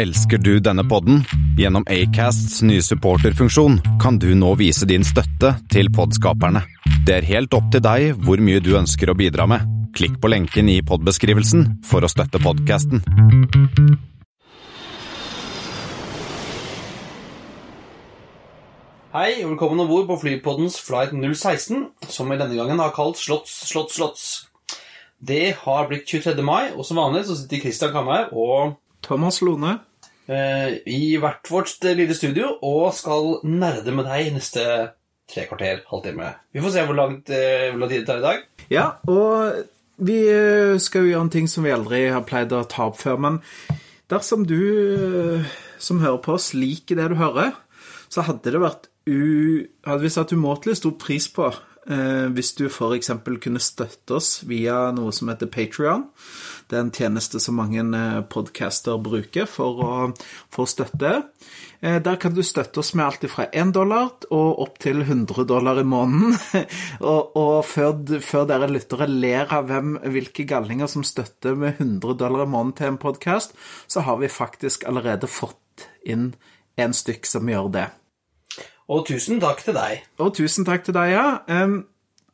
Elsker du denne podden? Gjennom Acasts nye supporterfunksjon kan du nå vise din støtte til podskaperne. Det er helt opp til deg hvor mye du ønsker å bidra med. Klikk på lenken i podbeskrivelsen for å støtte podkasten. Hei, og velkommen om bord på flypoddens Flight 016, som vi denne gangen har kalt Slotts, Slotts, Slotts. Det har blitt 23. mai, og som vanlig så sitter Christian Kamhaug og Thomas Lone. Eh, i hvert vårt lille studio og skal nerde med deg neste tre kvarter, halvtime. Vi får se hvor eh, lang tid det tar i dag. Ja, og vi eh, skal jo gjøre en ting som vi aldri har pleid å ta opp før. Men dersom du eh, som hører på oss, liker det du hører, så hadde det vært u... hadde vi satt umåtelig stor pris på eh, hvis du f.eks. kunne støtte oss via noe som heter Patrion. Det er en tjeneste som mange eh, podcaster bruker for å få støtte. Eh, Der kan du støtte oss med alt fra 1 dollar og opp til 100 dollar i måneden. og og før, før dere lyttere ler av hvem, hvilke galninger som støtter med 100 dollar i måneden til en podkast, så har vi faktisk allerede fått inn en stykk som gjør det. Og tusen takk til deg. Og tusen takk til deg, ja.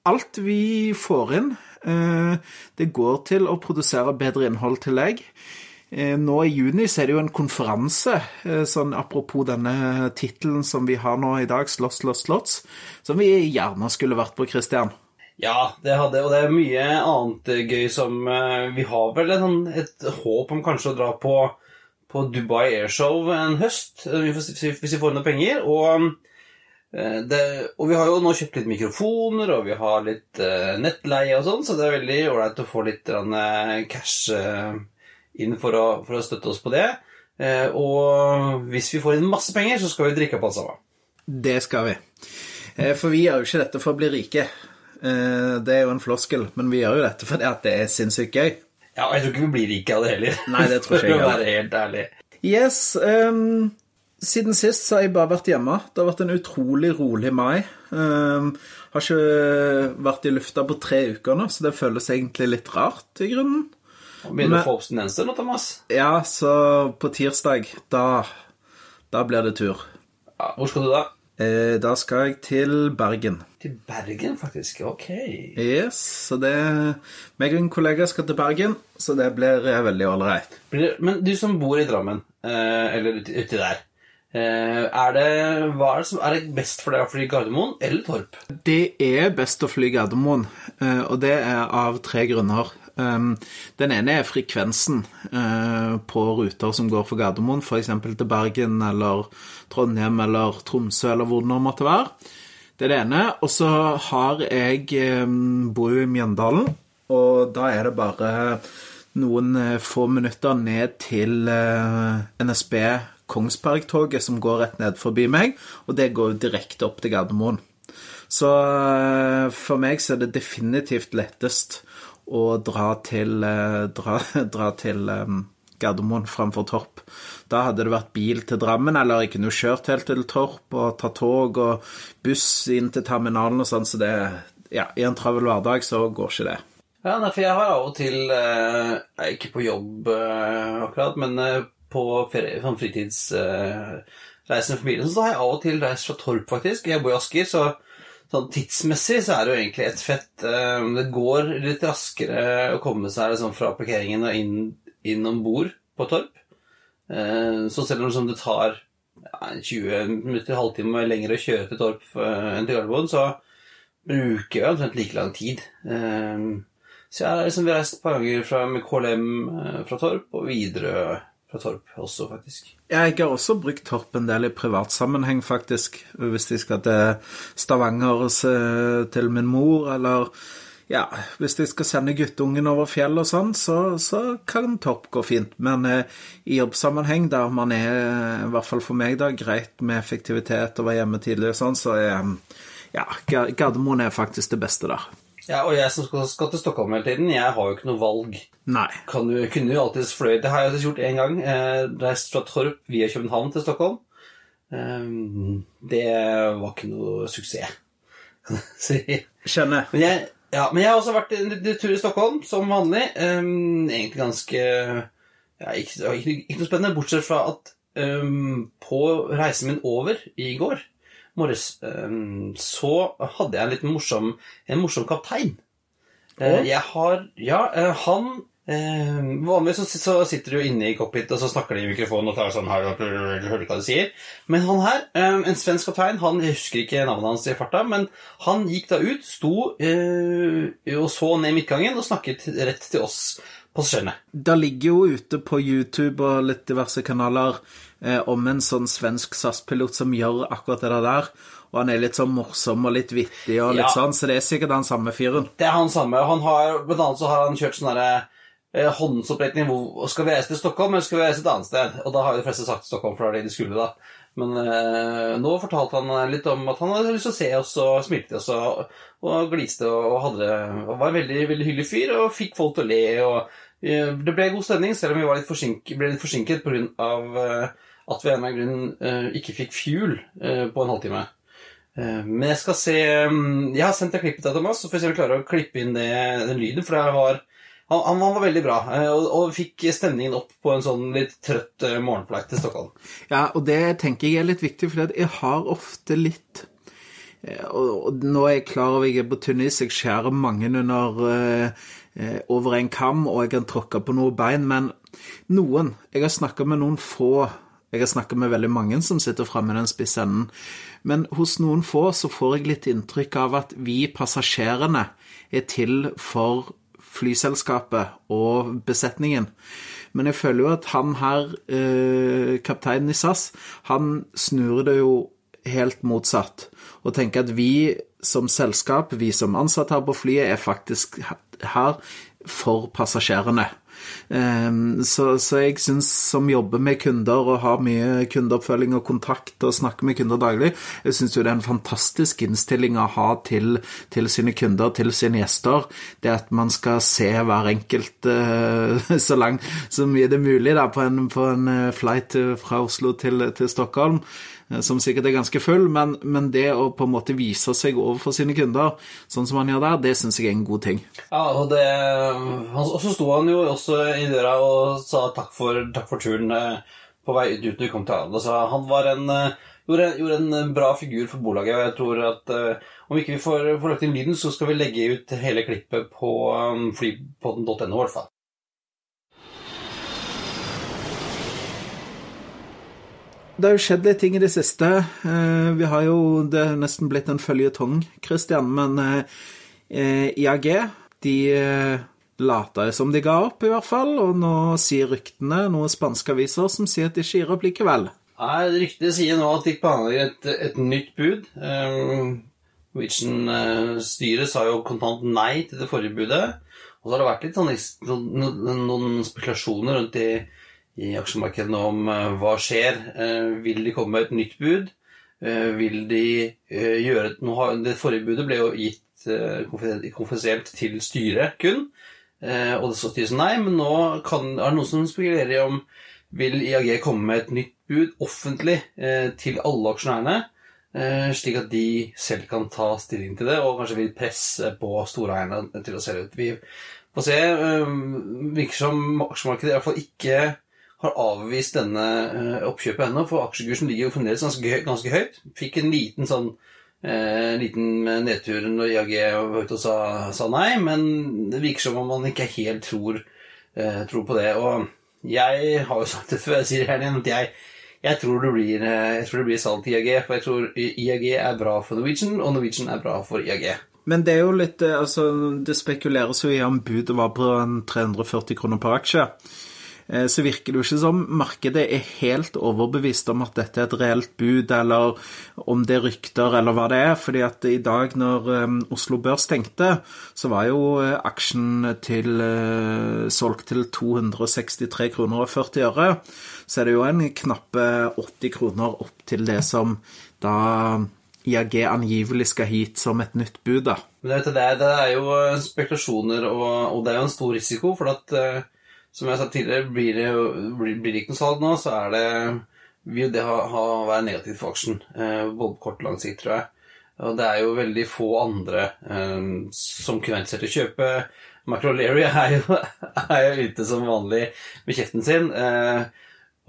Alt vi får inn, det går til å produsere bedre innhold til deg. Eh, Nå i juni så er det jo en konferanse, eh, sånn apropos denne tittelen som vi har nå i dag, Slåss, slåss, slåss, som vi gjerne skulle vært på, Christian. Ja, det hadde, og det er mye annet eh, gøy som eh, Vi har vel en, sånn- et håp om kanskje å dra på, på Dubai Airshow en høst, eh, hvis vi får noe penger. Og, eh, det, og vi har jo nå kjøpt litt mikrofoner, og vi har litt uh, nettleie og sånn, så det er veldig ålreit å få litt eh, cash uh, inn for å, for å støtte oss på det. Eh, og hvis vi får inn masse penger, så skal vi drikke opp alt sammen. Det skal vi. Eh, For vi gjør jo ikke dette for å bli rike. Eh, Det er jo en floskel, men vi gjør jo dette fordi at det er sinnssykt gøy. Ja, og jeg tror ikke vi blir rike av det heller. Nei, det tror ikke jeg For å være helt ærlig. Yes, ehm, siden sist så har jeg bare vært hjemme. Det har vært en utrolig rolig mai. Um, har ikke vært i lufta på tre uker nå, så det føles egentlig litt rart i grunnen. Begynner å få abstinenser nå, Thomas. Ja, så på tirsdag, da, da blir det tur. Ja, hvor skal du da? Eh, da skal jeg til Bergen. Til Bergen, faktisk. Ok. Yes, så det meg og en kollega skal til Bergen, så det blir veldig ålreit. Men du som bor i Drammen, eh, eller uti, der, er, det, hva er, det som, er det best for deg å fly Gardermoen eller Torp? Det er best å fly Gardermoen, eh, og det er av tre grunner. Um, Den ene er frekvensen eh, på ruter som går for Gardermoen, f.eks. til Bergen eller Trondheim eller Tromsø eller hvor det nå måtte være. Det er det ene. Og så har jeg eh, bor i Mjøndalen, og da er det bare noen eh, få minutter ned til eh, NSB Kongsberg-toget som går rett ned forbi meg, og det går direkte opp til Gardermoen. Så eh, for meg så er det definitivt lettest å dra til, eh, dra, dra til eh, Gardermoen framfor Torp. Da hadde det vært bil til Drammen, eller jeg kunne kjørt helt til Torp og tatt tog og buss inn til terminalen og sånn, så det ja, I en travel hverdag så går ikke det. Ja, nei, for jeg har av og til, eh, ikke på jobb akkurat, men eh, på ferie, sånn fritidsreisende med familien, så har jeg av og til reist fra Torp, faktisk. Jeg bor i Asker, så sånn tidsmessig så er det jo egentlig et fett uh, Det går litt raskere å komme seg liksom, fra parkeringen og inn, inn om bord på Torp. Uh, så selv om liksom, det tar ja, 20 minutter, halvtime lenger å kjøre til Torp eh, enn til Gardermoen, så bruker jeg omtrent like lang tid. Så jeg har liksom reist et par ganger fra, med KLM fra Torp og videre Torp også, faktisk. Ja, Jeg har også brukt Torp en del i privatsammenheng, faktisk. Hvis de skal til Stavanger til min mor, eller ja, hvis de skal sende guttungen over fjell og sånn, så, så kan Torp gå fint. Men eh, i jobbsammenheng, der man er, i hvert fall for meg, da, greit med effektivitet og være hjemme tidlig og sånn, så er ja, Gardermoen er faktisk det beste der. Ja, og jeg som skal, skal til Stockholm hele tiden, jeg har jo ikke noe valg. Nei. Kan jo, kunne jo alltids fløy Det har jeg alltid gjort én gang. Eh, reist fra Torp via København til Stockholm. Eh, det var ikke noe suksess. kan jeg si. Skjønner. Men jeg, ja, men jeg har også vært en tur i Stockholm, som vanlig. Um, egentlig ganske ja, ikke, ikke, ikke noe spennende, bortsett fra at ehm, på reisen min over i går morges, ehm, så hadde jeg en liten morsom, en morsom kaptein. Eh, jeg har Ja, eh, han eh, Vanligvis så, så sitter du jo inne i cockpit, og så snakker de i mikrofonen og tar sånn her, og hører hva de sier. Men han her, eh, en svensk kaptein, han jeg husker ikke navnet hans i farta, men han gikk da ut, sto eh, og så ned midtgangen og snakket rett til oss passasjerene. Det ligger jo ute på YouTube og litt diverse kanaler eh, om en sånn svensk SAS-pilot som gjør akkurat det der. Og han er litt sånn morsom og litt vittig og litt Ja. sånn, så det er sikkert han samme fyren. Det er han samme. og Han har, blant annet så har han kjørt sånn derre eh, håndsopprekning hvor skal vi reise til Stockholm eller skal vi reise et annet sted? Og da har jo de fleste sagt Stockholm, for det er det de skulle, da. Men eh, nå fortalte han litt om at han hadde lyst til å se oss og smilte oss og, og gliste og, hadde, og var en veldig, veldig hyggelig fyr og fikk folk til å le. og eh, Det ble god stemning, selv om vi litt ble litt forsinket pga. Uh, at vi av en grunn eh, ikke fikk fuel eh, på en halvtime. Eh, Men jeg skal se mm, Jeg har sendt deg klippet til Thomas, så får vi se om vi klarer å klippe inn det, den lyden. For var han, han var veldig bra, eh, og, og fikk stemningen opp på en sånn litt trøtt eh, morgenflight til Stockholm. Ja, og det tenker jeg er litt viktig, for jeg har ofte litt eh, og, nå er jeg klar over jeg er på tynn is, jeg skjærer mange under eh, eh, over en kam, og jeg kan tråkke på noen bein, men noen Jeg har snakka med noen få Jeg har snakka med veldig mange som sitter framme i den spisse enden, men hos noen få så får jeg litt inntrykk av at vi passasjerene er til for flyselskapet og besetningen. Men jeg føler jo at han her, eh, kapteinen i SAS, han snur det jo helt motsatt. Og tenker at vi som selskap, vi som ansatte her på flyet, er faktisk her for passasjerene. Um, så, så jeg syns som jobber med kunder og har mye kundeoppfølging og kontakt og snakker med kunder daglig, jeg syns jo det er en fantastisk innstilling å ha til, til sine kunder, til sine gjester. Det at man skal se hver enkelt uh, så langt så mye det er mulig da, på en, på en uh, flight fra Oslo til, til Stockholm som sikkert er ganske full, men, men, det å på en måte vise seg overfor sine kunder, sånn som han gjør der, det syns jeg er en god ting. Ja, og, det, og så sto han jo også i døra og sa takk for, takk for turen eh, på vei ut når vi kom til Arendal. Så han var en, gjorde, gjorde, en bra figur for bolaget, og jeg tror at om ikke vi får, får lagt inn lyden, så skal vi legge ut hele klippet på flypodden.no i hvert fall. Det har jo skjedd litt ting i det siste. Vi har jo Det er nesten blitt en føljetong, Christian, men IAG de lata som de ga opp, i hvert fall, og nå sier ryktene, noen spanske aviser, som sier at de ikke gir opp likevel. Nei, Ryktene sier nå at de planlegger et, et nytt bud. Norwegian-styret sa jo kontant nei til det forrige budet. Og så har det vært litt sånn, noen, noen spekulasjoner rundt i i aksjemarkedet om uh, hva skjer. Uh, vil de komme med et nytt bud? Uh, vil de gjøre noe Det forrige budet ble jo gitt konfidensielt til styret kun. og det så styret som nei, men nå kan, er det noen som spekulerer i om vil IAG komme med et nytt bud offentlig til alle aksjonærene, slik at de selv kan ta stilling til det, og kanskje vil presse på storeierne til å selge ut. Vi får se. virker som aksjemarkedet i hvert fall ikke har avvist denne uh, oppkjøpet ennå, for aksjekursen ligger jo fremdeles ganske, ganske, høyt. Fikk en liten sånn eh, liten nedtur når IAG var ute og sa, sa, nei, men det virker som om man ikke helt tror, eh, tror på det. Og jeg har jo sagt det før, jeg sier det her igjen, at jeg, jeg, tror det blir, jeg tror det blir salg til IAG, for jeg tror IAG er bra for Norwegian, og Norwegian er bra for IAG. Men det er jo litt Altså, det spekuleres jo i om budet var på 340 kroner per aksje så virker det jo ikke som markedet er helt overbevist om at dette er et reelt bud, eller om det er rykter, eller hva det er. fordi at i dag når Oslo Børs stengte, så var jo aksjen til solgt til 263 kroner og 40 øre. Så er det jo en knappe 80 kroner opp til det som da IAG angivelig skal hit som et nytt bud, da. Men det, er, det er jo spekulasjoner, og, og, det er jo en stor risiko, for at som jeg sa tidligere, blir det, blir, det ikke noe salg nå, så er det, vil det ha, ha, være negativt for aksjen. Eh, både kort og lang sikt, tror jeg. Og det er jo veldig få andre eh, som kunne vært i å kjøpe Michael O'Leary er er jo ute som vanlig med kjeften sin. Eh,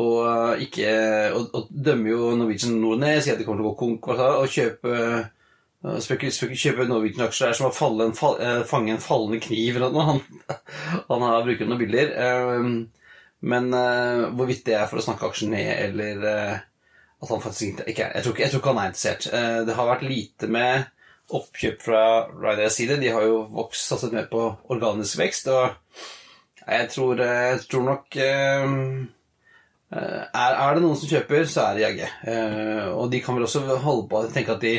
og, ikke, og, og dømmer jo Norwegian Nordnes, sier at de kommer til å gå konk og kjøpe eh, ikke spøker, kjøpe Norwegian-aksjer Det er som å falle en, eh, fange en fallende kniv eller noe. Han, han har brukt noen bilder. Eh, men uh, hvorvidt det er for å snakke aksjen ned, eller uh, at han faktisk ikke er jeg tror, ikke, jeg tror ikke han er interessert. Det har vært lite med oppkjøp fra Ryders side. De har jo vokst satset mer på organisk vekst, og jeg tror, jeg tror nok er, er, det noen som kjøper, så er det Jagge. og de kan vel også holde på å tenke at de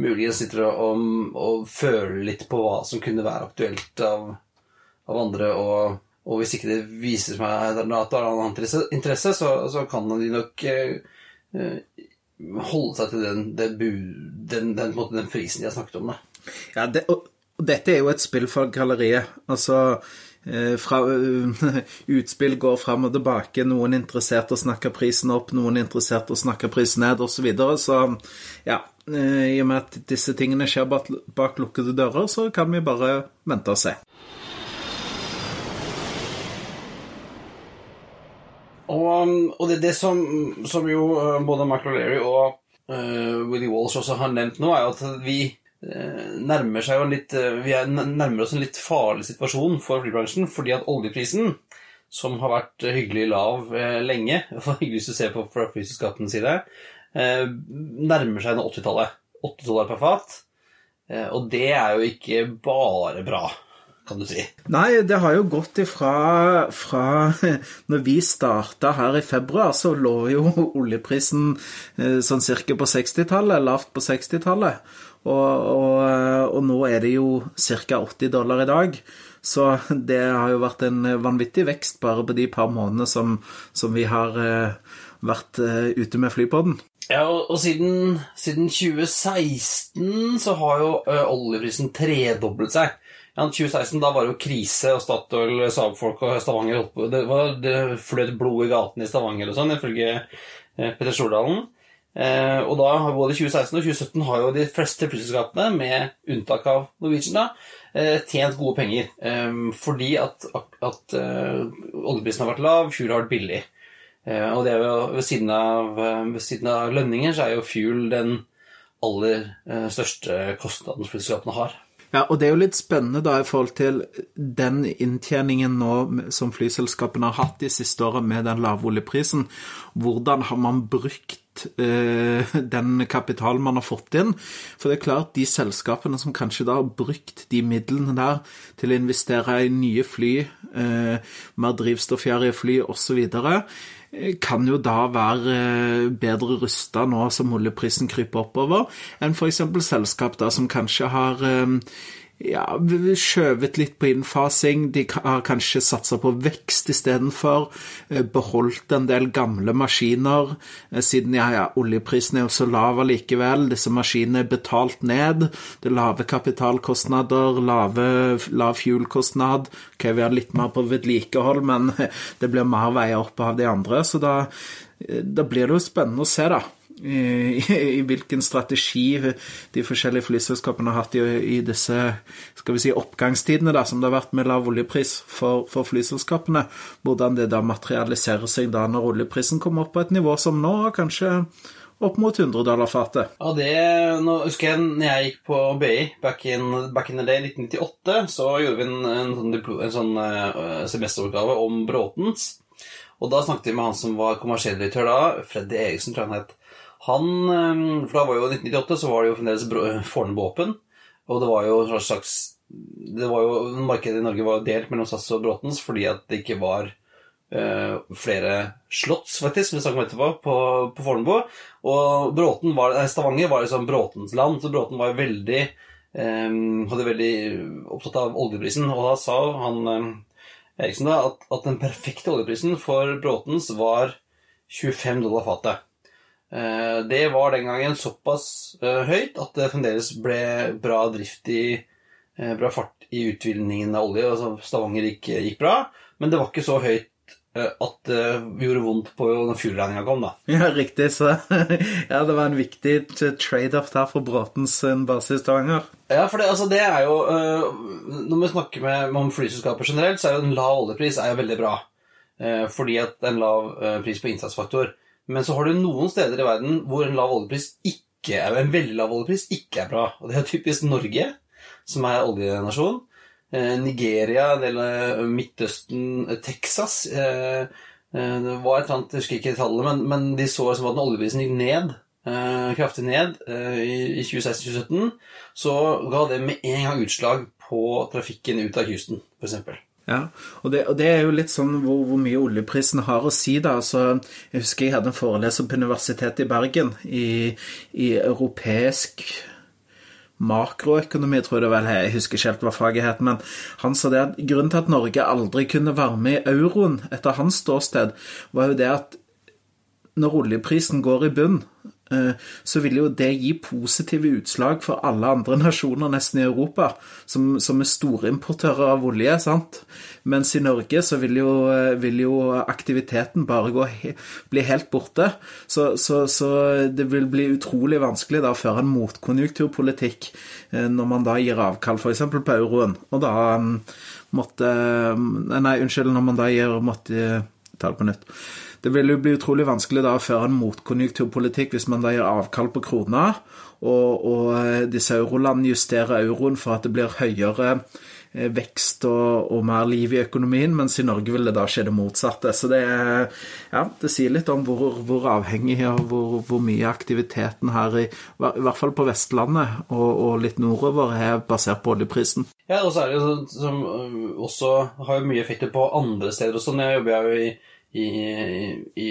muligens sitter og, og, føler litt på hva som kunne være aktuelt av, av andre. og og hvis ikke det viser seg at det har en annen interesse, så, så, kan de nok eh, eh, holde seg til den, den, den, den, den prisen de har snakket om. Da. Ja, det, og, dette er jo et spill for galleriet. Altså eh, fra, Utspill går fram og tilbake. Noen er interessert å snakke prisen opp, noen er interessert å snakke prisen ned, osv. Så, videre. så ja, i og med at disse tingene skjer bak, lukkede dører, så kan vi bare vente og se. Og, og det, det som, som, jo eh, både Michael O'Leary og uh, Willy Walsh også har nevnt nå, er jo at vi uh, nærmer seg jo litt uh, Vi nærmer oss en litt farlig situasjon for flybransjen, fordi at oljeprisen, som har vært hyggelig lav lenge, for hyggelig hvis du ser på fra flyselskapenes side, nærmer seg 80-tallet. 8 dollar per fat. og det er jo ikke bare bra kan du si? Nei, det har jo gått ifra fra Når vi starta her i februar, så lå jo oljeprisen eh, sånn cirka på 60-tallet, lavt på 60-tallet. Og, og, og, nå er det jo ca. 80 dollar i dag. Så det har jo vært en vanvittig vekst bare på de par månedene som, som vi har eh, vært eh, ute med flypodden. Ja, og, og siden, siden, 2016 så har jo ø, oljeprisen tredoblet seg. Ja, 2016 da var det jo krise, og Statoil, Saab-folk og Stavanger holdt på Det, var, det fløt blod i gatene i Stavanger og sånn, ifølge Petter Stordalen. Eh, og da, har både 2016 og 2017 har jo de fleste flyselskapene, med unntak av Norwegian, da, eh, tjent gode penger. Eh, fordi at, at oljeprisen har vært lav, fuel har vært billig. Eh, og det er jo ved siden, av, eh, ved siden av lønninger så er jo fuel den aller største kostnaden flyselskapene har. Ja, og det er jo litt spennende da i forhold til den inntjeningen nå som flyselskapene har hatt de siste årene med den lave oljeprisen. Hvordan har man brukt eh, den kapitalen man har fått inn? For det er klart, de selskapene som kanskje da har brukt de midlene der til å investere i nye fly, eh, mer drivstoffgjerrige fly osv., kan jo da være eh, bedre rusta nå som oljeprisen kryper oppover, enn f.eks. selskap da som kanskje har eh, ja, skjøvet litt på innfasing. De har kanskje satsa på vekst istedenfor. Eh, beholdt en del gamle maskiner, siden ja, ja, oljeprisen er jo så lav allikevel. Disse maskinene er betalt ned. Det er lave kapitalkostnader, lave, lav fuel-kostnad. Ok, vi har litt mer på vedlikehold, men det blir mer veier opp av de andre. Så da, da blir det jo spennende å se, da i, hvilken strategi de forskjellige flyselskapene har hatt i, i, disse skal vi si, oppgangstidene da, som det har vært med lav oljepris for, for, flyselskapene. Hvordan det da materialiserer seg da når oljeprisen kommer opp på et nivå som nå, kanskje opp mot 100 dollar fatet. Ja, det nå husker jeg når jeg gikk på BI back in, back in the day 1998, så gjorde vi en, en, sånn en sånn uh, semesteroppgave om Bråtens. Og da snakket vi med han som var kommersielldirektør da, Freddy Eriksen, tror jeg han het. Han ehm, For da var jo 1998, så var det jo fremdeles Fornebu åpen. Og det var jo en slags det var jo, Markedet i Norge var delt mellom SAS og Bråtens fordi at det ikke var uh, flere slotts, faktisk, som vi snakket om etterpå, på, på Fornebu. Og Bråten var, Stavanger var liksom Bråtens land, så Bråten var veldig um, hadde veldig opptatt av oljeprisen. Og da sa han um, Eriksen da, at, at den perfekte oljeprisen for Bråtens var 25 dollar fatet. Eh, det var den gangen såpass eh, høyt at det fremdeles ble bra drift i eh, Bra fart i utvinningen av olje. altså Stavanger gikk, gikk bra, men det var ikke så høyt at det gjorde vondt på når fuelregninga kom, da. Ja, riktig. Så ja, det var en viktig trade-off der for Bråtens base i Stavanger. Ja, for det, altså, det er jo Når vi snakker med, om flyselskaper generelt, så er jo en lav oljepris er jo veldig bra. Fordi at en lav pris på innsatsfaktor. Men så har du noen steder i verden hvor en lav ikke er, en veldig lav oljepris ikke er bra. Og det er typisk Norge, som er oljenasjon. Eh, Nigeria, en del av Midtøsten, Texas Det var et eller annet, jeg husker ikke tallet, men, men de så som at oljeprisen gikk ned, kraftig ned, i 2016-2017, så ga det med en gang utslag på trafikken ut av kysten, f.eks. Ja, og det, og det, er jo litt sånn hvor, hvor, mye oljeprisen har å si, da. Altså, jeg husker jeg hadde en foreleser på Universitetet i Bergen i, i europeisk makroøkonomi, tror jeg det vel Jeg husker ikke helt hva faget het, men han sa det at grunnen til at Norge aldri kunne være med i euroen, etter hans ståsted, var jo det at når oljeprisen går i bunn, så vil jo det gi positive utslag for alle andre nasjoner nesten i Europa, som, som er storimportører av olje. sant? Mens i Norge så vil jo, eh, vil jo aktiviteten bare gå, bli helt borte. Så, så, så, det vil bli utrolig vanskelig da å føre en motkonjunkturpolitikk eh, når man da gir avkall f.eks. på euroen. Og da mm, måtte Nei, unnskyld, når man da gir måtte Ta det på nytt. Det vil jo bli utrolig vanskelig da å føre en motkonjunkturpolitikk hvis man da gir avkall på krona, og, og eh, disse eurolandene justerer euroen for at det blir høyere eh, vekst og, og, mer liv i økonomien, mens i Norge vil det da skje det motsatte. Så det, ja, det sier litt om hvor, hvor avhengig og hvor, hvor, mye aktiviteten her, i, i hvert fall på Vestlandet og, og, litt nordover, er basert på oljeprisen. Ja, og så er det jo sånn som øh, også har mye effekter på andre steder også. Jeg jobber jo i i, i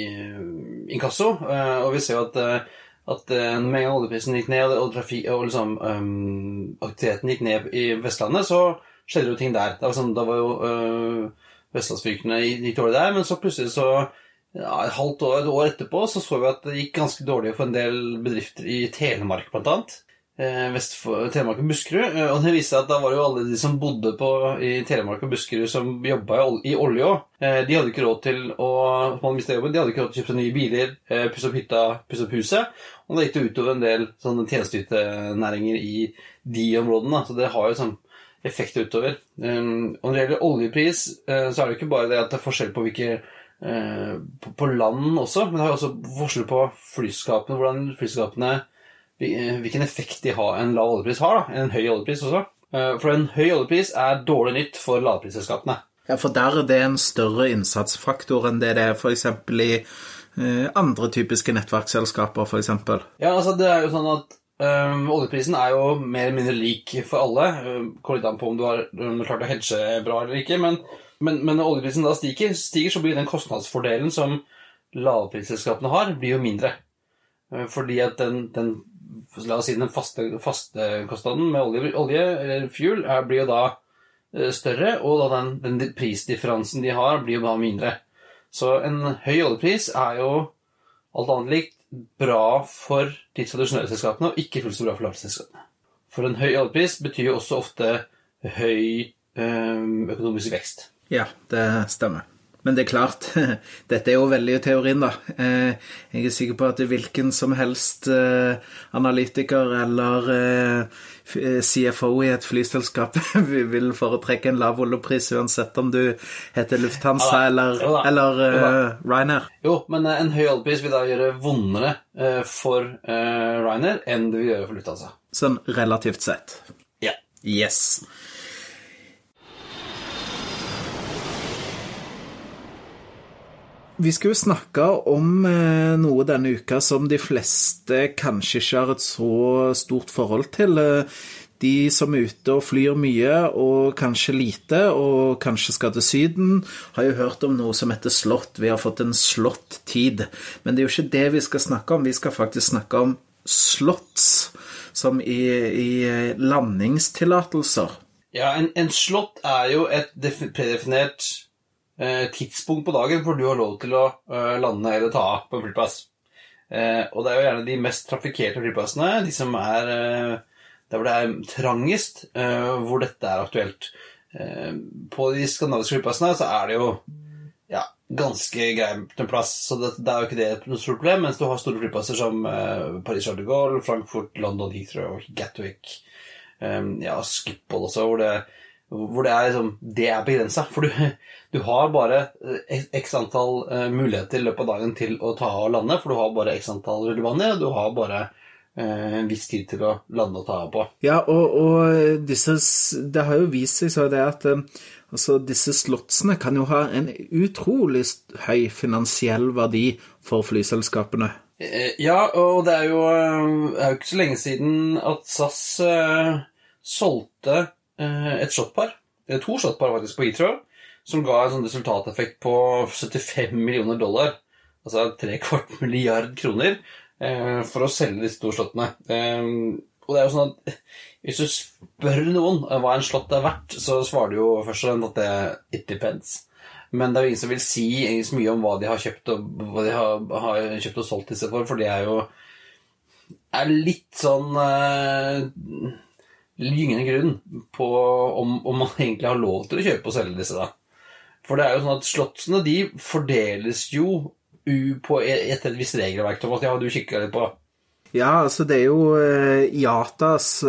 inkasso. Eh, og vi ser jo at, eh, at eh, med en gang oljeprisen gikk ned, og, trafik, og liksom, um, aktiviteten gikk ned i Vestlandet, så skjedde jo ting der. Var sånn, da var jo uh, vestlandsfylkene gikk dårlig der, men så plutselig så ja, et halvt år, et år etterpå så så vi at det gikk ganske dårlig for en del bedrifter i Telemark, blant annet. Eh, vest for Telemark og Buskerud. Eh, og det viste seg at da var jo alle de som bodde på, i Telemark og Buskerud, som jobba i olje òg. Eh, de hadde ikke råd til å man jobben, de hadde ikke råd til å kjøpe nye biler, pusse opp hytta, pusse opp huset. Og det gikk det utover en del sånne tjenesteytenæringer i de områdene. Så det har jo sånn effekt utover. Og når det gjelder oljepris, så er det ikke bare det at det er forskjell på hvilke på land også, men det har jo også forskjell på flyskapene, hvordan flyskapene hvilken effekt de har, en lav oljepris har. da, En høy oljepris også. Eh, for en høy oljepris er dårlig nytt for lavprisselskapene. Ja, for der er det en større innsatsfaktor enn det det er f.eks. i eh, andre typiske nettverksselskaper, f.eks. Ja, altså det er jo sånn at um, oljeprisen er jo mer eller mindre lik for alle. Kommer litt an på om du har, um, klart å hedge bra eller ikke. Men, men, men, når oljeprisen da stiger, stiger, så blir den kostnadsfordelen som lavprisselskapene har, blir jo mindre. Fordi at den, den La oss si den faste, faste kostnaden med olje, olje eller fuel er, blir jo da eh, større, og da den, den, prisdifferansen de har, blir jo da mindre. Så en høy oljepris er jo alt annet likt bra for de tradisjonelle selskapene, og ikke fullt så bra for lavselskapene. For en høy oljepris betyr jo også ofte høy eh, økonomisk vekst. Ja, det stemmer. Men det er klart, dette er jo veldig teorien, da. Eh, jeg er sikker på at hvilken som helst eh, analytiker eller eh, CFO i et flyselskap vil foretrekke en lav oljepris uansett om du heter Lufthansa ja, eller, eller uh, Ryanair. Jo, men en høy oljepris vil da gjøre vondere for Ryanair enn det vil gjøre for Lufthansa. Sånn relativt sett. Ja. Yes. Vi skal jo snakke om eh, noe denne uka som de fleste kanskje ikke har et så stort forhold til. Eh, de som er ute og flyr mye og kanskje lite, og kanskje skal til Syden, har jo hørt om noe som heter slått. Vi har fått en slått-tid. Men det er jo ikke det vi skal snakke om. Vi skal faktisk snakke om slotts, som i, i landingstillatelser. Ja, en, en slott er jo et predefinert Eh, tidspunkt på dagen hvor du har lov til å eh, lande eller ta av på en flyplass. Eh, og det er jo gjerne de mest trafikkerte flyplassene, de som er der hvor det er trangest, hvor dette er aktuelt. På de skandinaviske flyplassene så er det jo ja, ganske en plass, så det, det, er jo ikke det noe stort problem. Mens du har store flyplasser som Paris Charles de Gaulle, Frankfurt, London Heathrow, Gatwick, ja, Schiphol også, hvor det, hvor det er liksom Det er begrensa. For du, du, har bare x antall uh, muligheter i løpet av dagen til å ta av og lande, for du har bare x antall rullebaner, og du har bare uh, en viss tid til å lande og ta av på. Ja, og, og disse Det har jo vist seg så det at Altså, disse slottsene kan jo ha en utrolig høy finansiell verdi for flyselskapene. Eh, ja, og det er jo, eh, det er jo ikke så lenge siden at SAS uh, solgte et slottpar, to slottpar faktisk, på Heathrow, som ga en sånn resultateffekt på 75 millioner dollar, altså tre kvart milliard kroner, uh, for å selge disse to slottene. og det er jo sånn at hvis du spør noen hva en slott er verdt, så svarer du jo først og fremst at det it depends. Men det er jo ingen som vil si så mye om hva de har kjøpt og, de har, har kjøpt og solgt disse for, for de er jo er litt sånn gyngende grunn på om, om, man egentlig har lov til å kjøpe og selge disse, da. For det er jo sånn at slottsene de fordeles jo på etter et visst regelverk. Thomas, det har du kikka litt på. Ja, altså det er jo eh, IATAs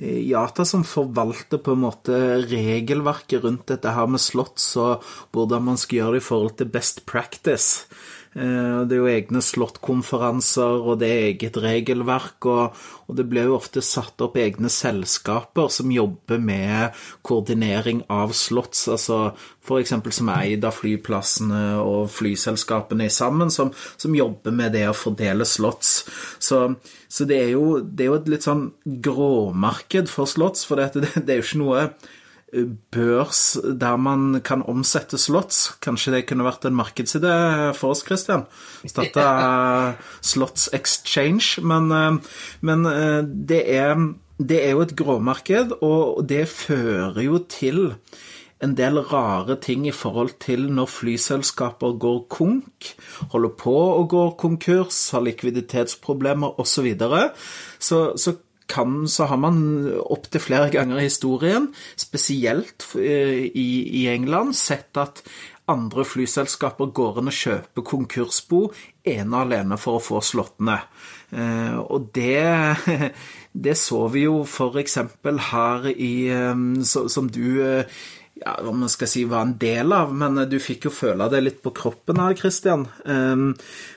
IATA som forvalter på en måte regelverket rundt dette her med slotts og hvordan man skal gjøre det i forhold til best practice. Eh, det er jo egne slottkonferanser, og det er eget regelverk. Og, og, det blir jo ofte satt opp egne selskaper som jobber med koordinering av slotts. altså F.eks. som er eid av flyplassene og flyselskapene sammen, som, som, jobber med det å fordele slotts. Så, så det, er jo, det, er jo, et litt sånn gråmarked for slotts, for det, det er jo ikke noe børs der man kan omsette slotts. Kanskje det kunne vært en markedsidé for oss, Christian? Starte Slots Exchange. Men, eh, men eh, det, er, det, er, jo et gråmarked, og det fører jo til en del rare ting i forhold til når flyselskaper går konk, holder på å gå konkurs, har likviditetsproblemer osv. Så, så så kan, så har man opptil flere ganger i historien, spesielt eh, i, i England, sett at andre flyselskaper går inn og kjøper konkursbo ene og alene for å få slåttene. Eh, og det, det så vi jo f.eks. her i eh, Som du ja, hva man skal si var en del av, men du fikk jo føle det litt på kroppen her, Christian. Um,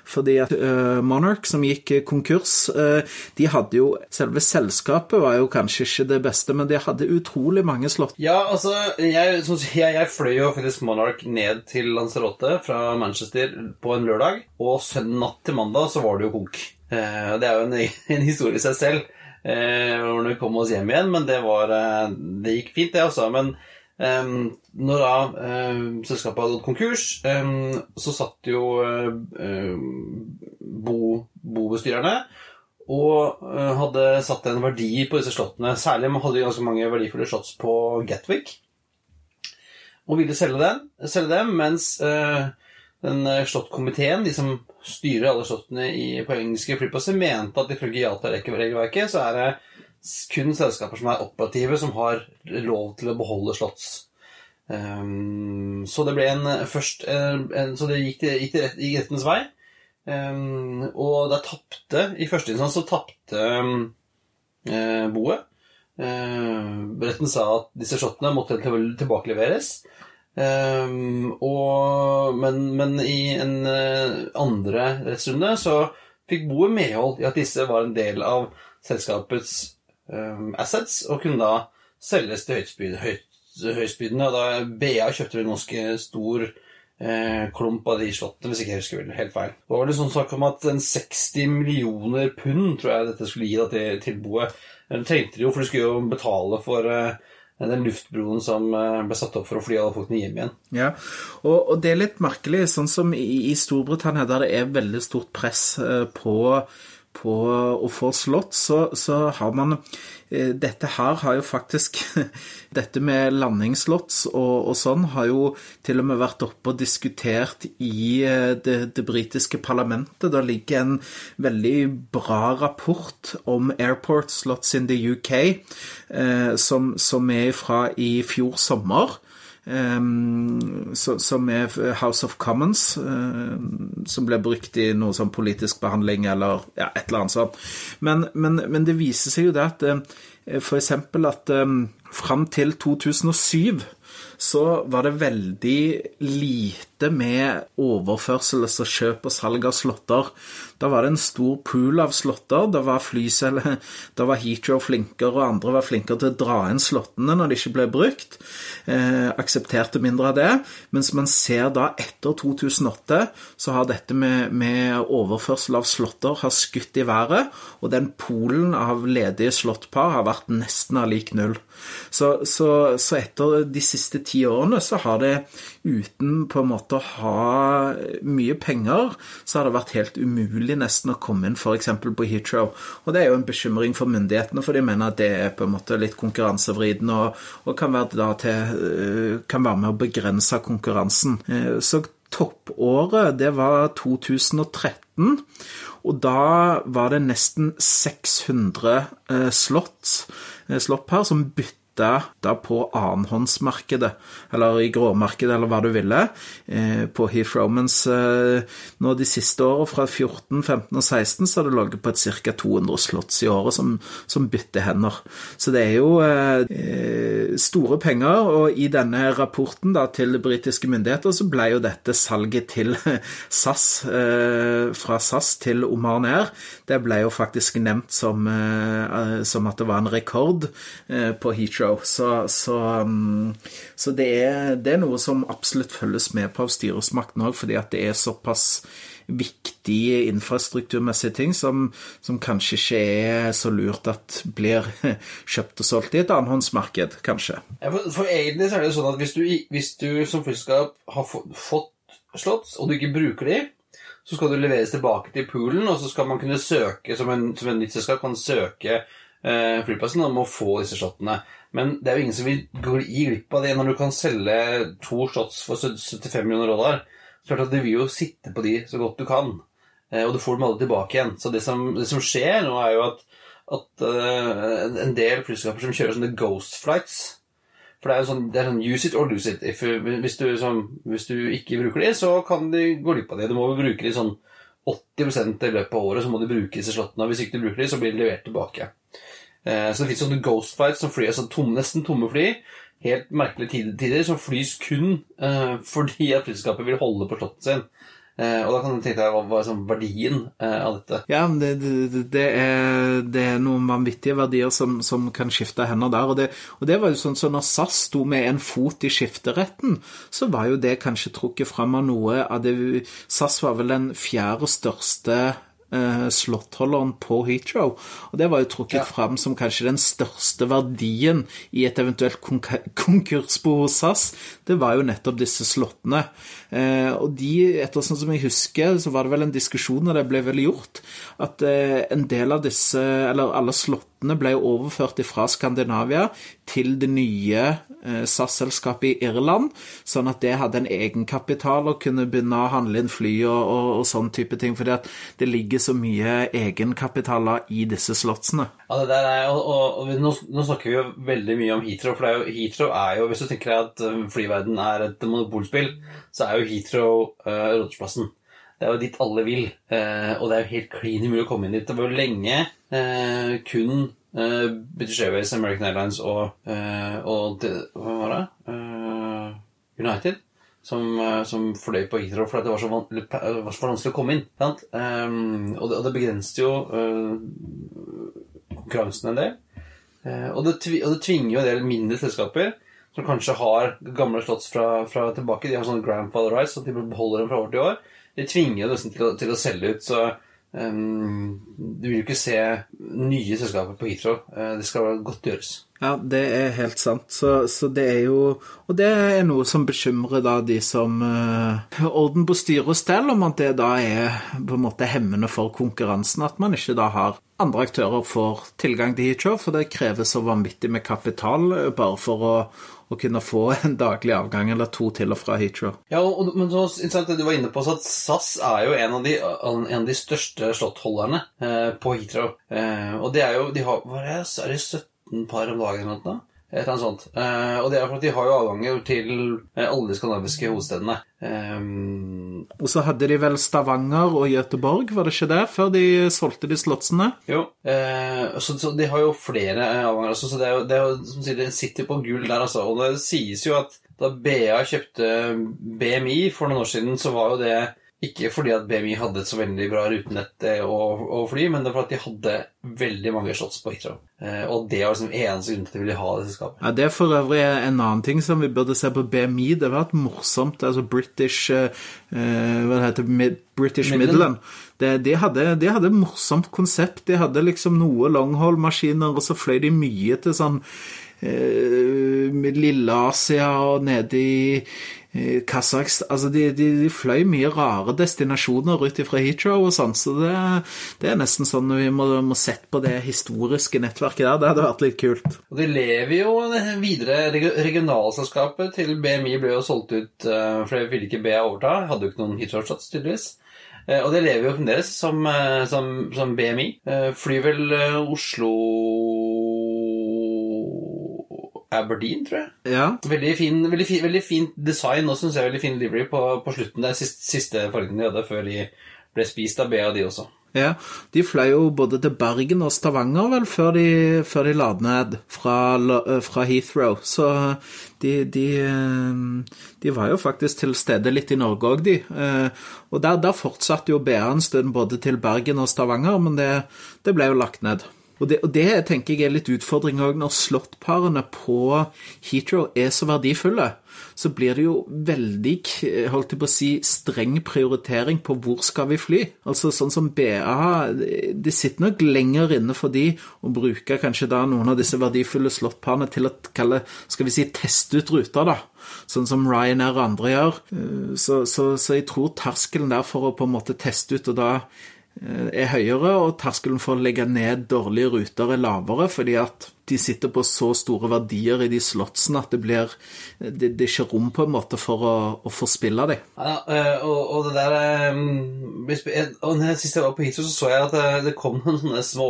fordi at uh, Monarch, som gikk konkurs, uh, de hadde jo Selve selskapet var jo kanskje ikke det beste, men de hadde utrolig mange slott. Ja, altså, jeg, jeg, jeg fløy jo faktisk Monarch ned til Lanzarote fra Manchester på en lørdag, og søndag natt til mandag så var det jo konk. Det er jo en, en historie i seg selv. Når vi kom oss hjem igjen, men det var Det gikk fint, det, altså. Men Um, når da um, selskapet hadde gått konkurs, um, så satt jo bo, bobestyrerne og uh, hadde satt en verdi på disse slottene. Særlig hadde de ganske mange verdifulle slotts på Gatwick. Og ville selge, den, selge dem, mens uh, den slottkomiteen, de som styrer alle slottene i, på engelske flyplasser, mente at ifølge Yata-regelverket så er det kun selskaper som er operative, som har lov til å beholde slotts. Um, så det ble en først en, Så det gikk, gikk, rett, gikk rettens vei. Um, og da tapte I første instans så tapte um, eh, boet. Uh, retten sa at disse slottene måtte tilbakeleveres. Um, og, men, men, i en uh, andre rettsrunde så fikk boet medhold i at disse var en del av selskapets assets, og kunne da selges til høyestbydende. Og da BA kjøpte en ganske stor eh, klump av de slottene, hvis ikke jeg husker vel helt feil. Det var vel sånn snakk om at en 60 millioner pund tror jeg dette skulle gi da, til, tilboet. Det trengte de jo, for de skulle jo betale for eh, den luftbroen som eh, ble satt opp for å fly alle folkene hjem igjen. Ja, og, og, det er litt merkelig, sånn som i, i Storbritannia, der det er veldig stort press eh, på på å få slått, så, så har man eh, Dette her har jo faktisk Dette med landingslots og, og, sånn har jo til og med vært oppe og diskutert i eh, det, det britiske parlamentet. Det ligger en veldig bra rapport om airport slots in the UK, eh, som, som er fra i fjor sommer. Så, som er House of Commons, uh, som ble brukt i noe sånn politisk behandling eller ja, et eller annet sånt. Men, men, men det viser seg jo det at f.eks. for eksempel at um, fram til 2007 så var det veldig lite med overførsel, altså kjøp og salg av slåtter. Da var det en stor pool av slåtter. Da var flyceller, da var Heathrow flinkere, og andre var flinkere til å dra inn slåttene når de ikke ble brukt. Eh, aksepterte mindre av det. Mens man ser da etter 2008, så har dette med, med overførsel av slåtter har skutt i været, og den poolen av ledige slåttpar har vært nesten av lik null. Så, så, så etter de siste ti årene så har det uten på en måte å ha mye penger, så har det vært helt umulig nesten å komme inn f.eks. på Heathrow. Og det er jo en bekymring for myndighetene, for de mener at det er på en måte litt konkurransevridende og, og kan, være til, eh, kan være med å begrense konkurransen. Eh, så toppåret, det var 2013. Og da var det nesten 600 eh, slott, slott her som bytta da på annenhåndsmarkedet, eller i gråmarkedet, eller hva du ville, eh, på Heath Mens eh, nå de siste årene, fra 14, 15 og 16, så har det ligget på et ca. 200 slotts i året som, som, bytter hender. Så det er jo eh, store penger, og i denne rapporten da, til britiske myndigheter så ble jo dette salget til SAS, fra SAS til Oman Air, det ble jo faktisk nevnt som, som at det var en rekord på Heathrow show. Så, så, um, så det, er, det, er, noe som absolutt følges med på av styresmakten òg, fordi at det er såpass viktige infrastrukturmessige ting som, som, kanskje ikke er så lurt at blir kjøpt og solgt i et annenhåndsmarked, kanskje. Ja, for, for, egentlig så er det jo sånn at hvis du, hvis du som flyselskap har fått slått, og du ikke bruker de, så skal du leveres tilbake til poolen, og så skal man kunne søke, som en, som en nytt selskap kan søke flyplassen om å få disse shottene. Men det er jo ingen som vil gi glipp av det når du kan selge to shots for 75 millioner dollar. Så klart at Du vil jo sitte på de så godt du kan, eh, og du får dem alle tilbake igjen. Så det som, det som skjer nå, er jo at, at uh, en del flyselskaper som kjører sånne ghost flights For det er jo sånn, det er sånn use it or lose it. If, hvis, du, som, hvis, du, ikke bruker de, så kan de gå glipp av de. Du må jo bruke de sånn 80 i løpet av året, så må de bruke disse slottene. Hvis ikke de bruker de, så blir de levert tilbake. Eh, så det fins sånne ghost flights som flyr altså tom, nesten tomme fly. Helt merkelige tider som flys kun uh, fordi at flyselskapet vil holde på slottet sin. Uh, og da kan du tenke deg hva, hva er sånn verdien uh, av dette? Ja, det, det, det, er, det, er, noen vanvittige verdier som, som kan skifte hender der. Og og det, var jo sånn så når SAS sto med en fot i skifteretten, så var jo det kanskje trukket fram av noe av det SAS var vel den fjerde største eh, slottholderen på Heathrow. Og det var jo trukket ja. fram som kanskje den største verdien i et eventuelt konkursbo hos SAS. Det var jo nettopp disse slottene. Eh, og de, etter sånn som jeg husker, så var det vel en diskusjon, og det ble vel gjort, at eh, en del av disse, eller alle slottene ble overført fra Skandinavia til det nye SAS-selskapet i Irland, sånn at det hadde en egenkapital og kunne begynne å handle inn fly og, og, og sånn type ting. at det ligger så mye egenkapitaler i disse slottsene. Ja, det der er, og, og, og nå, nå, snakker vi jo veldig mye om Heathrow, for er jo, Heathrow er jo, hvis du tenker deg at eh, flyverden er et monopolspill, så er jo Heathrow uh, rådsplassen. Det er jo dit alle vil, uh, og det er jo helt klin umulig å komme inn dit. Det var jo lenge uh, kun eh, British Airways, American Airlines og, eh, og de, Hva var det? Eh, United. Som, eh, som fløy på Heathrow fordi det var så, vanskelig, var så vanskelig å komme inn. Um, og, det, og det begrenset jo konkurransen en del. og, det, og det tvinger jo en del mindre selskaper som kanskje har gamle slotts fra, fra tilbake. De har sånn grandfather rights, så de beholder dem fra år til år de tvinger jo nesten til, til, å selge ut. Så um, du vil jo ikke se nye selskaper på Heathrow. Uh, det skal godt gjøres. Ja, det er helt sant. Så, så, det er jo Og det er noe som bekymrer da de som uh, orden på styre og stell, om at det da er på en måte hemmende for konkurransen. At man ikke da har andre aktører får tilgang til Heathrow, for det kreves så vanvittig med kapital eh, bare for å å kunne få en daglig avgang eller to til og fra Heathrow. Ja, og, men så interessant det du var inne på, at SAS er jo en av de, en av de største slottholderne eh, på Heathrow. Eh, og det er jo de har, hva er, det, er det 17 par om dagen eller noe? Et eller annet sånt. Eh, og det er for at de har jo avganger til eh, alle de skandinaviske hovedstedene. Um, og så hadde de vel Stavanger og Göteborg, var det ikke det, før de solgte de slottsene? Jo, eh, så, så, de har jo flere avganger, altså, så det er jo, det er jo som sier, de sitter på gull der, altså. Og det sies jo at da BA kjøpte BMI for noen år siden, så var jo det ikke fordi at BMI hadde et så veldig bra rutenett å, å fly, men det var fordi at de hadde veldig mange shots på Heathrow. Eh, og det var liksom eneste grunn til at de ville ha det selskapet. Ja, Det er for øvrig en annen ting som vi burde se på BMI. Det var vært morsomt altså British eh, Hva det heter Mid British Midland. Det, de, hadde, de hadde et morsomt konsept. De hadde liksom noe longhold-maskiner, og så fløy de mye til sånn eh, Lille-Asia og nede i Kasakhstan Altså, de, de, de, fløy mye rare destinasjoner ut fra Heathrow og sånn, så det, det, er nesten sånn vi må, må sette på det historiske nettverket der. Det hadde vært litt kult. Og de lever jo videre. Regionalselskapet til BMI ble jo solgt ut, for det ville ikke BA overta. Hadde jo ikke noen Heathrow-shots, tydeligvis. Og det lever jo fremdeles som, som, som BMI. Flyr vel Oslo Aberdeen, tror jeg. Ja. Veldig fin, veldig fin, veldig fint design og syns jeg veldig fin livery på, på slutten. Det er siste, siste fargen de hadde før de ble spist av BA, de også. Ja, De fløy jo både til Bergen og Stavanger vel før de, før de la ned fra, fra, Heathrow. Så de, de, de, var jo faktisk til stede litt i Norge òg, de. Og der, der fortsatte jo BA en stund både til Bergen og Stavanger, men det, det ble jo lagt ned. Og det, og det, tenker jeg er litt utfordring òg, når slåttparene på Heathrow er så verdifulle. Så blir det jo veldig holdt jeg på å si, streng prioritering på hvor skal vi fly. Altså Sånn som BA Det sitter nok lenger inne for de å bruke kanskje da noen av disse verdifulle slåttparene til å kalle, skal vi si, teste ut ruter, da. Sånn som Ryanair og andre gjør. Så, så, så jeg tror terskelen der for å på en måte teste ut, og da Eh, er høyere, og terskelen for å legge ned dårlige ruter er lavere, fordi at de sitter på så store verdier i de slottsene at det blir Det, det er ikke rom på en måte for å, å forspille dem. Ja, eh, og, og, det der eh, og Sist jeg var på Heathrow, så så jeg at det kom noen sånne små,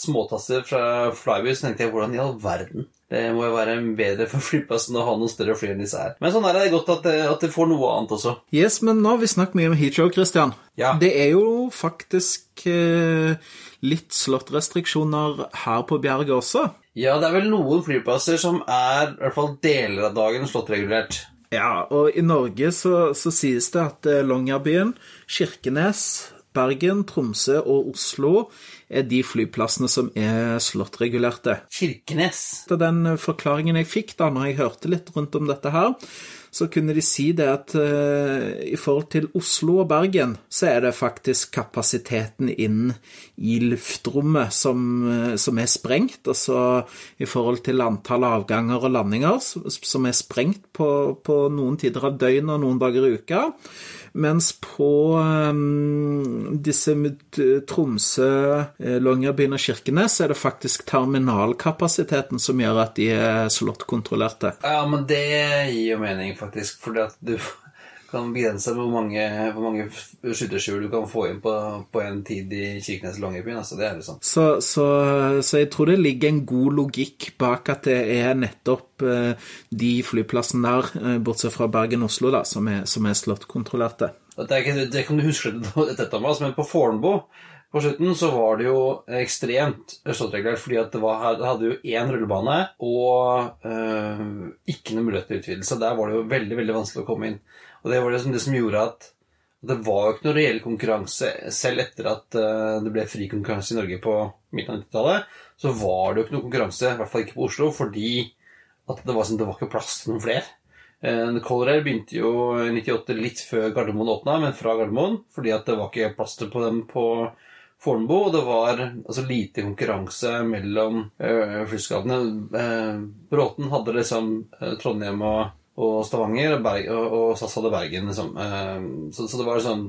småtasser fra Flyby, så tenkte jeg hvordan i all verden det må jo være bedre for flyplassen å ha noen større fly enn disse her. Men sånn er det godt at at det får noe annet også. Yes, men nå har vi snakket mye om Heathrow, Christian. Ja. Det er jo faktisk eh, litt slåttrestriksjoner her på Bjerget også. Ja, det er vel noen flyplasser som er i hvert fall deler av dagen slåttregulert. Ja, og i Norge så, så sies det at eh, Longyearbyen, Kirkenes, Bergen, Tromsø og Oslo er de flyplassene som er slåttregulerte. Kirkenes. Den forklaringen jeg fikk da når jeg hørte litt rundt om dette her, så kunne de si det at uh, i forhold til Oslo og Bergen, så er det faktisk kapasiteten inn i luftrommet som, uh, som er sprengt. Altså i forhold til antall avganger og landinger som er sprengt på, på noen tider av døgnet og noen dager i uka. Mens på um, disse Tromsø, eh, Longyearbyen og Kirkenes er det faktisk terminalkapasiteten som gjør at de er slåttkontrollerte. Ja, men det gir jo mening, faktisk. Fordi at du kan begrense hvor mange, hvor mange skytterskjul du kan få inn på, på en tid i Kirkenes Longyearbyen. Altså, det er liksom. Så, så, så, jeg tror det ligger en god logikk bak at det er nettopp eh, de flyplassene der, eh, bortsett fra Bergen og Oslo, da, som er, som er slåttkontrollerte. Det, det kan du huske dette, Thomas, men på Fornebu på slutten så var det jo ekstremt slåttregulert, fordi at det, var, det hadde jo én rullebane og eh, ikke noe mulighet til utvidelse. Der var det jo veldig veldig vanskelig å komme inn. Og det var det som, det som gjorde at det var jo ikke noe reell konkurranse selv etter at uh, det ble fri konkurranse i Norge på midten av 90-tallet. Så var det jo ikke noe konkurranse, i hvert fall ikke på Oslo, fordi det var, sånn, det var ikke plass til noen flere. Uh, Color Air begynte jo i 98 litt før Gardermoen åpna, men fra Gardermoen, fordi det var ikke plass til dem på Fornebu, og det var altså, lite konkurranse mellom flyselskapene. Uh, Bråten hadde liksom Trondheim og og Stavanger, og, Berg, og, og SAS hadde Bergen. Liksom. Eh, så, så, det var sånn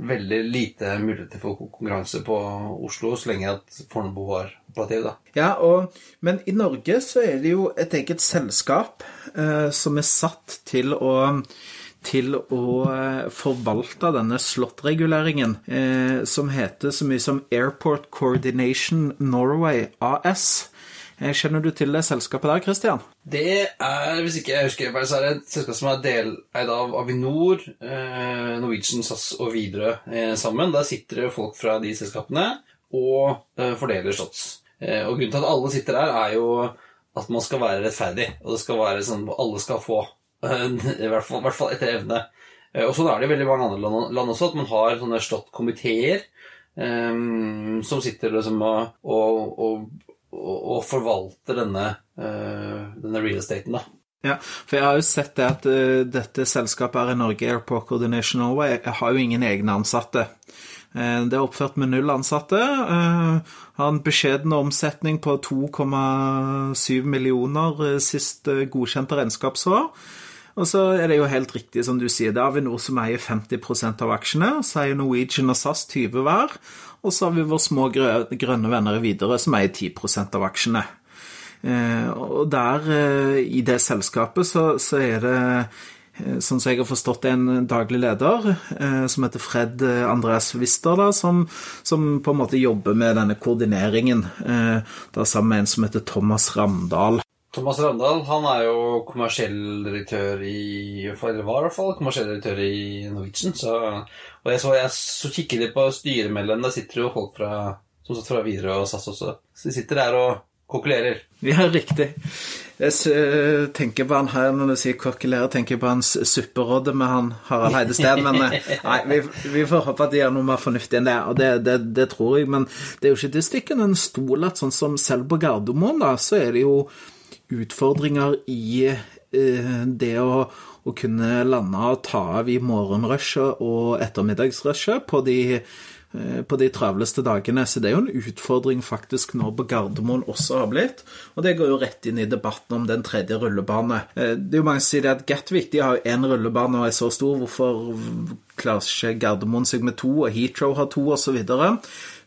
veldig lite muligheter for konkurranse på Oslo så lenge at Fornebu var operativ. da. Ja, og, men i Norge så er det jo et eget selskap eh, som er satt til å til å eh, forvalte denne slåttreguleringen, eh, som heter så mye som Airport Coordination Norway AS. Eh, Kjenner du til det selskapet der, Christian? Det er, hvis ikke jeg husker feil, så er det et selskap som er deleid av Avinor, eh, Norwegian, SAS og Widerøe eh, sammen. Der sitter det folk fra de selskapene og fordeler shots. Og grunnen til at alle sitter der, er jo at man skal være rettferdig. Og det skal være sånn at alle skal få. I hvert fall, hvert fall etter evne. Og sånn er det i veldig mange andre land, land også, at man har sånne slåttkomiteer um, som sitter liksom og, og, og, og, forvalter denne, eh, denne real estaten, da. Ja, for jeg har jo sett det at uh, dette selskapet her i Norge, Airport Coordination Norway, har jo ingen egne ansatte. Eh, det er oppført med null ansatte. har en beskjeden omsetning på 2,7 millioner sist godkjente regnskapsår. Og så er det jo helt riktig som du sier, det er Avinor som eier 50 av aksjene. Så eier Norwegian og SAS 20 hver. Og så har vi våre små grønne venner i Widerøe som eier 10 av aksjene. Eh, Og der, eh, i det selskapet, så, så er det eh, Sånn som jeg har forstått det, en daglig leder som heter Fred Andreas Wister, da, som, som på en måte jobber med denne koordineringen. Da sammen med en som heter Thomas Ramdal. Thomas Ramdal han er jo kommersiell direktør i Eller var i hvert fall kommersiell direktør i Norwegian. Så, og jeg så, jeg så kikker de på styremedlemmene. Der sitter jo folk fra, som satt fra Widerøe og SAS også. Så de sitter der og kokulerer. Ja, riktig. Jeg eh, tenker på han her når du sier kokkelere, tenker jeg på hans supperåde med han Harald Heidesteen. Men eh, nei, vi, vi får håpe at de gjør noe mer fornuftig enn det, og det, det, det tror jeg. Men det er jo ikke til stikken en stol at sånn som selv på Gardermoen, da, så er det jo utfordringer i eh, det å, å kunne lande og ta av i morgenrushet og ettermiddagsrushet på de eh, på de travleste dagene. Så det er jo en utfordring faktisk nå på Gardermoen også har blitt. Og det går jo rett inn i debatten om den tredje rullebane. Eh, Det er jo mange som sier at Gatwick de har jo én rullebane og er så stor, hvorfor klarer ikke Gardermoen seg med to, og Heathrow har to, osv.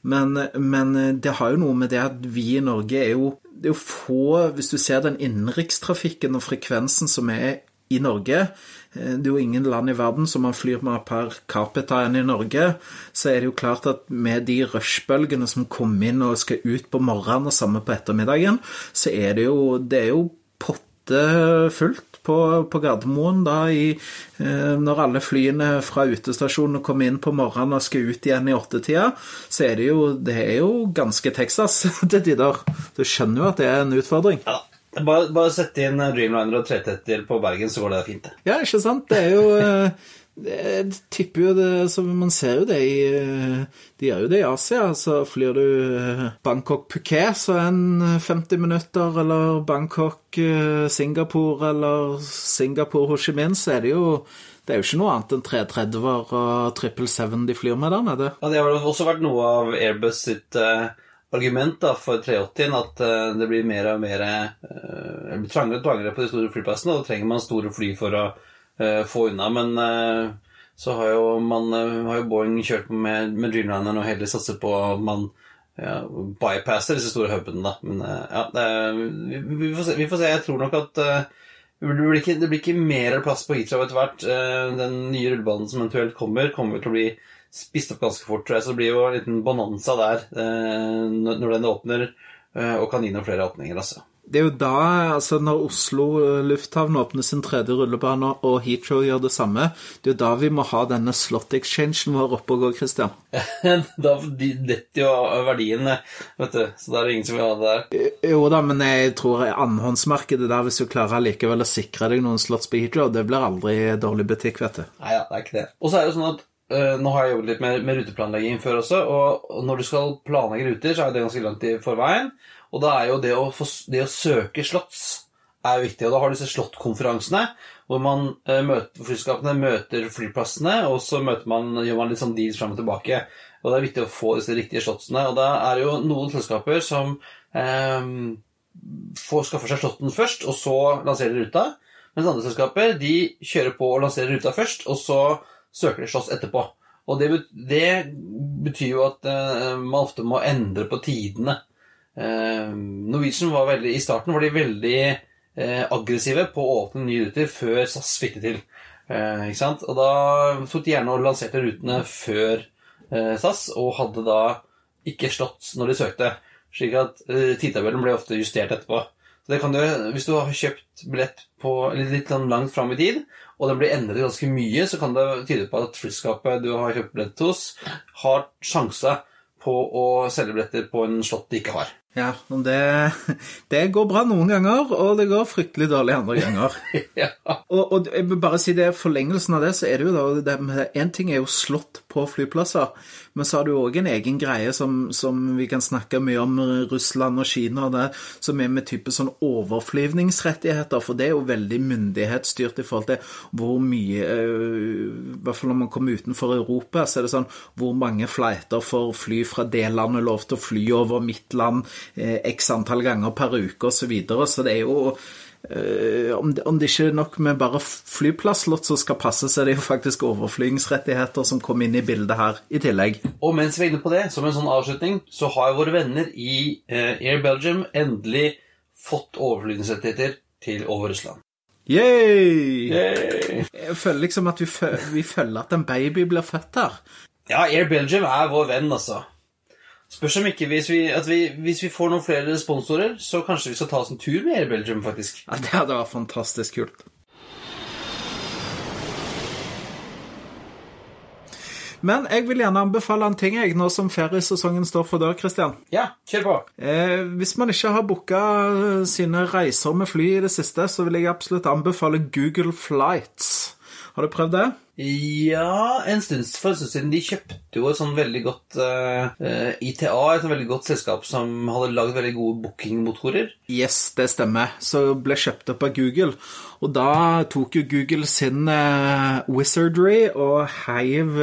Men, men det har jo noe med det at vi i Norge er jo Det er jo få Hvis du ser den innenrikstrafikken og frekvensen som er i Norge eh, Det er jo ingen land i verden som man flyr med per capita enn i Norge. Så er det jo klart at med de rushbølgene som kommer inn og skal ut på morgenen og samme på ettermiddagen, så er det jo, det er jo potte fullt på, på Gardermoen da i, eh, når alle flyene fra utestasjonene kommer inn på morgenen og skal ut igjen i åttetida, så er det jo, det er jo ganske Texas til tider. Du skjønner jo at det er en utfordring. Ja, bare, bare sette inn Dreamliner og 330 på Bergen, så går det fint. Ja, ikke sant? Det er jo eh, Jeg tipper jo det så Man ser jo det i eh, De gjør jo det i Asia. Så flyr du eh, Bangkok-Phuket, så er en 50 minutter, eller Bangkok-Singapore, eller Singapore-Ho Chi Minh, så er det jo det er jo ikke noe annet enn 330-er og 777 de flyr med der nede. Ja, Det har også vært noe av Airbus sitt eh, argument da, for 380-en, at uh, det blir mer og mer uh, trangere og trangere på de store flyplassene, og da trenger man store fly for å uh, få unna. Men så har jo, man, har jo Boeing kjørt med, med Dreamliner og heller satser på at man ja, bypasser disse store hubene, da. Men ja, er- vi, vi, får se, vi får se. Jeg tror nok at det blir, ikke, det blir ikke mer plass på Heathrow etter hvert. Den nye rullebanen som eventuelt kommer, kommer til å bli spist opp ganske fort, tror jeg. Så det blir jo en liten bonanza der eh, når den åpner, eh, og kan gi noen flere åpninger, altså. Det er jo da, altså når Oslo lufthavn åpner sin tredje rullebane, og Heathrow gjør det samme, det er jo da vi må ha denne slot-exchangen vår oppe og gå, Christian. da de- detter jo verdien, vet du. Så da er det ingen som vil ha det der. Jo da, men jeg tror annenhåndsmarkedet der, hvis du klarer allikevel å sikre deg noen slots på Heathrow, det blir aldri dårlig butikk, vet du. Nei, ja, det er ikke det. Og så er det jo sånn at eh, nå har jeg jobbet litt med, med ruteplanlegging før også, og, når du skal planlegge ruter, så er det ganske langt i forveien. Og da er jo det å, få, det å søke slotts er viktig. Og da har du disse slottkonferansene, hvor man eh, møter, flyselskapene møter flyplassene, og så man, gjør man litt sånn deals fram og tilbake. Og det er viktig å få disse riktige slottsene. Og da er det jo noen selskaper som eh, får skaffer seg slotten først, og så lanserer ruta. Mens andre selskaper de kjører på og lanserer ruta først, og så søker de slåss etterpå. Og det, det betyr jo at uh, man ofte må endre på tidene. Uh, Norwegian var veldig, I starten var de veldig uh, aggressive på å åpne nye ruter før SAS fikk det til. Ikke sant? Og da tok de gjerne og lanserte rutene før SAS, og hadde da ikke slått når de søkte. Slik at tidtabellen ble ofte justert etterpå. Så det kan du, Hvis du har kjøpt billett på litt sånn langt fram i tid, og den blir endret ganske mye, så kan det tyde på at flyskapet du har kjøpt billett hos, har sjanse på å selge billetter på en slott de ikke har. Ja, men det, det går bra noen ganger, og det går fryktelig dårlig andre ganger. ja. Og, og jeg vil bare si det, forlengelsen av det, så er det jo da det En ting er jo slått på flyplasser, men så har du òg en egen greie som, som, vi kan snakke mye om Russland og Kina, og det, som er med type sånn overflyvningsrettigheter, for det er jo veldig myndighetsstyrt i forhold til hvor mye øh, I hvert fall når man kommer utenfor Europa, så er det sånn hvor mange flighter får fly fra det landet lov til å fly over mitt land eh, x antall ganger per uke, osv. Så, videre. så det er jo Uh, om, det, om, det, ikke er nok med bare flyplasslott som skal passe, så er det jo faktisk overflygingsrettigheter som kom inn i bildet her i tillegg. Og mens vi er inne på det, som en sånn avslutning, så har våre venner i uh, Air Belgium endelig fått overflygingsrettigheter til over Russland. Yay! Yay! Jeg føler liksom at vi, vi føler at en baby blir født her. Ja, Air Belgium er vår venn, altså. Spørs om ikke hvis vi, vi, hvis vi, får noen flere sponsorer, så kanskje vi skal ta oss en tur med Air Belgium, faktisk. Ja, Det hadde vært fantastisk kult. Men jeg vil gjerne anbefale en ting jeg, nå som feriesesongen står for dør, Christian. Ja, kjør på. Eh, hvis man ikke har booka sine reiser med fly i det siste, så vil jeg absolutt anbefale Google Flights. Har du prøvd det? Ja, en stund for en stund siden. De kjøpte jo et sånn veldig godt uh, eh, eh, ITA, et veldig godt selskap som hadde lagd veldig gode bookingmotorer. Yes, det stemmer. Så ble kjøpt opp av Google. Og da tok jo Google sin uh, wizardry og heiv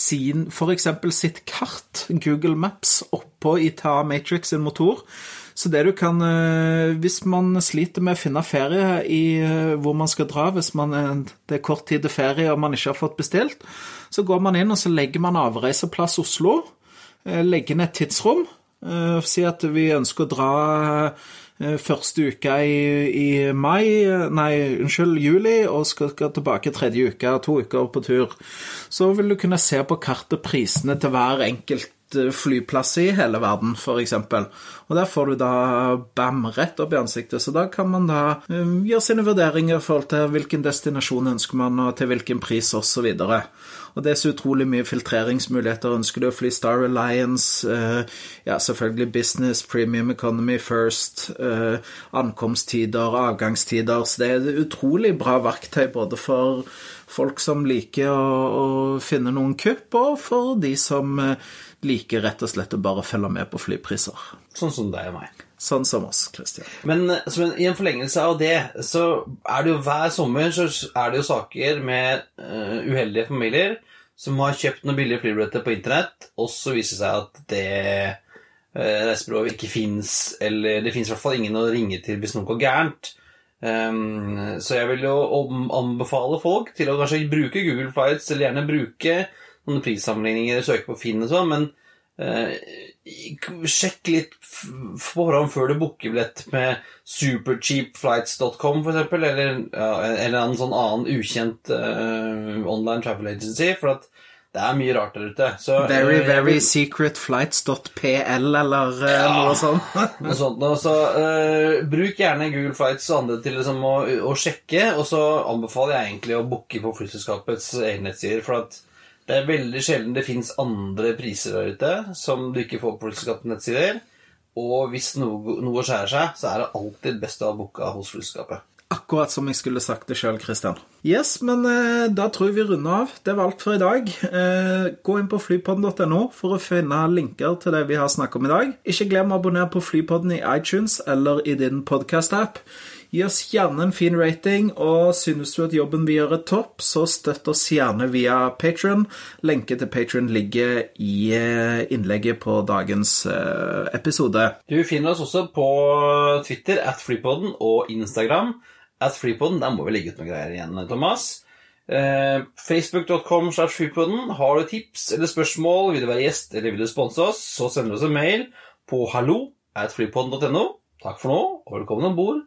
sin F.eks. sitt kart, Google Maps, oppå ITA Matrix sin motor. Så det du kan eh, Hvis man sliter med å finne ferie i eh, hvor man skal dra, hvis man, det er kort tid til ferie og man ikke har fått bestilt, så går man inn og så legger man avreiseplass Oslo. Eh, legger inn et tidsrom. Si at vi ønsker å dra første uka i, i, mai, nei, unnskyld, juli, og skal, skal tilbake tredje uke, to uker på tur. Så vil du kunne se på kartet prisene til hver enkelt flyplass i hele verden, f.eks. Og der får du da bam rett opp i ansiktet. Så da kan man da um, gjøre sine vurderinger i forhold til hvilken destinasjon ønsker man, og til hvilken pris osv. Og, det er så utrolig mye filtreringsmuligheter. Ønsker du å fly Star Alliance, uh, ja, selvfølgelig business, premium economy first, uh, ankomsttider, avgangstider. Så det er et utrolig bra verktøy både for folk som liker å, å finne noen kupp, og for de som uh, liker rett og slett å bare følge med på flypriser. Sånn som deg og meg. Sånn som oss, Christian. Men som i en forlengelse av det, så er det jo hver sommer så er det jo saker med uh, uheldige familier som har kjøpt noen billige flybilletter på internett, og så viser det seg at det uh, reisebyrået ikke fins, eller det fins i hvert fall ingen å ringe til hvis noe går gærent. Um, så jeg vil jo anbefale folk til å kanskje bruke Google Flights, eller gjerne bruke noen prissammenligninger, søke på Finn og sånn, men eh, sjekk litt forhånd før du booker billett med supercheapflights.com f.eks., eller, ja, eller en sånn annen ukjent eh, online travel agency, for at det er mye rart der ute. Så, very, uh, very secretflights.pl eller uh, ja, noe sånt. noe sånt så, uh, bruk gjerne Google Flights og andre til liksom, å, å, sjekke, og så anbefaler jeg egentlig å booke på flyselskapets egne nettsider, for at det er veldig sjelden det fins andre priser der ute som du ikke får på flyselskapets nettsider. Og hvis noe, noe, skjærer seg, så er det alltid best å ha booka hos flyselskapet. Akkurat som jeg skulle sagt det sjøl, Christian. Yes, men eh, da tror jeg vi runder av. Det var alt for i dag. Eh, gå inn på flypodden.no for å finne linker til det vi har snakket om i dag. Ikke glem å abonnere på Flypodden i iTunes eller i din podkast-app. Gi oss gjerne en fin rating, og synes du at jobben vi gjør er topp, så støtt oss gjerne via Patron. Lenke til Patron ligger i eh, innlegget på dagens eh, episode. Du finner oss også på Twitter at Flypodden og Instagram at Flypodden. Der må vi legge ut noen greier igjen, Thomas. Eh, Facebook.com slash Flypodden. Har du tips eller spørsmål, vil du være gjest eller vil du sponse oss, så sender du oss en mail på hallo at flypodden.no. Takk for nå, og velkommen om bord